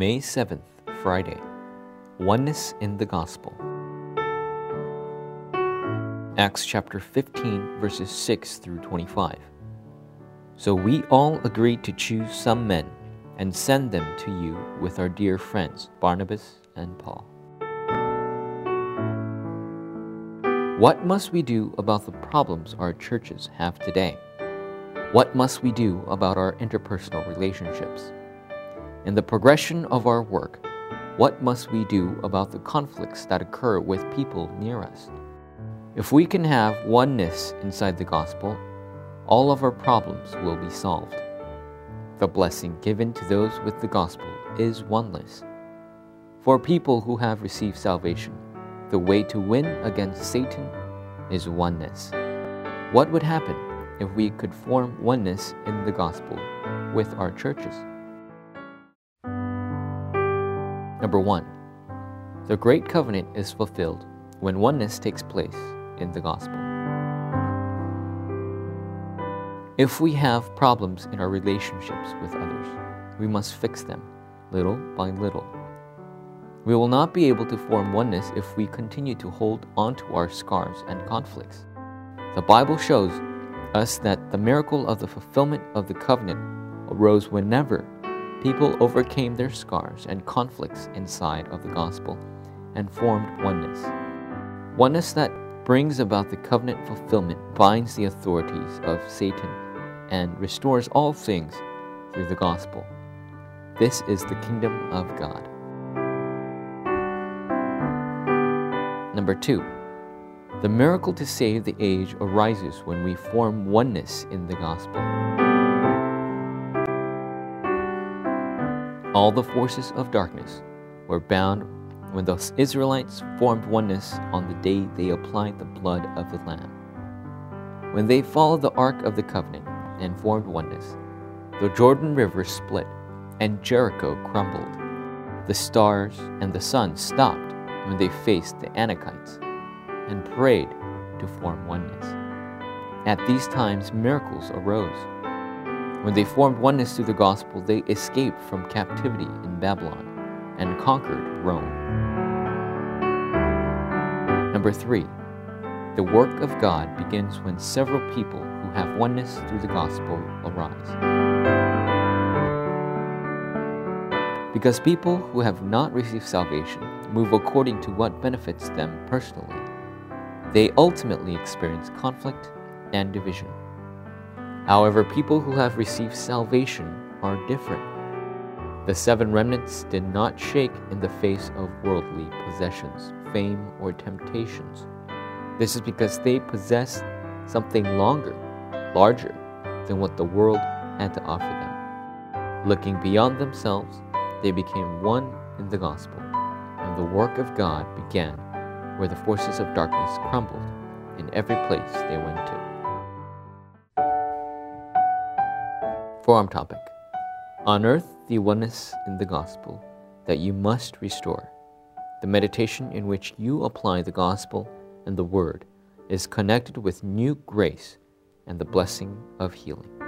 May 7th, Friday. Oneness in the Gospel. Acts chapter 15, verses 6 through 25. So we all agreed to choose some men and send them to you with our dear friends Barnabas and Paul. What must we do about the problems our churches have today? What must we do about our interpersonal relationships? In the progression of our work, what must we do about the conflicts that occur with people near us? If we can have oneness inside the gospel, all of our problems will be solved. The blessing given to those with the gospel is oneness. For people who have received salvation, the way to win against Satan is oneness. What would happen if we could form oneness in the gospel with our churches? Number one, the Great Covenant is fulfilled when oneness takes place in the gospel. If we have problems in our relationships with others, we must fix them little by little. We will not be able to form oneness if we continue to hold onto our scars and conflicts. The Bible shows us that the miracle of the fulfillment of the covenant arose whenever people overcame their scars and conflicts inside of the gospel and formed oneness. Oneness that brings about the covenant fulfillment binds the authorities of Satan and restores all things through the gospel. This is the kingdom of God. Number two, the miracle to save the age arises when we form oneness in the gospel. All the forces of darkness were bound when the Israelites formed oneness on the day they applied the blood of the Lamb. When they followed the Ark of the Covenant and formed oneness, the Jordan River split and Jericho crumbled. The stars and the sun stopped when they faced the Anakites and prayed to form oneness. At these times, miracles arose. When they formed oneness through the gospel, they escaped from captivity in Babylon and conquered Rome. Number three, the work of God begins when several people who have oneness through the gospel arise. Because people who have not received salvation move according to what benefits them personally, they ultimately experience conflict and division. However, people who have received salvation are different. The seven remnants did not shake in the face of worldly possessions, fame, or temptations. This is because they possessed something longer, larger than what the world had to offer them. Looking beyond themselves, they became one in the gospel, and the work of God began where the forces of darkness crumbled in every place they went to. Forum topic Unearth the oneness in the gospel that you must restore. The meditation in which you apply the gospel and the word is connected with new grace and the blessing of healing.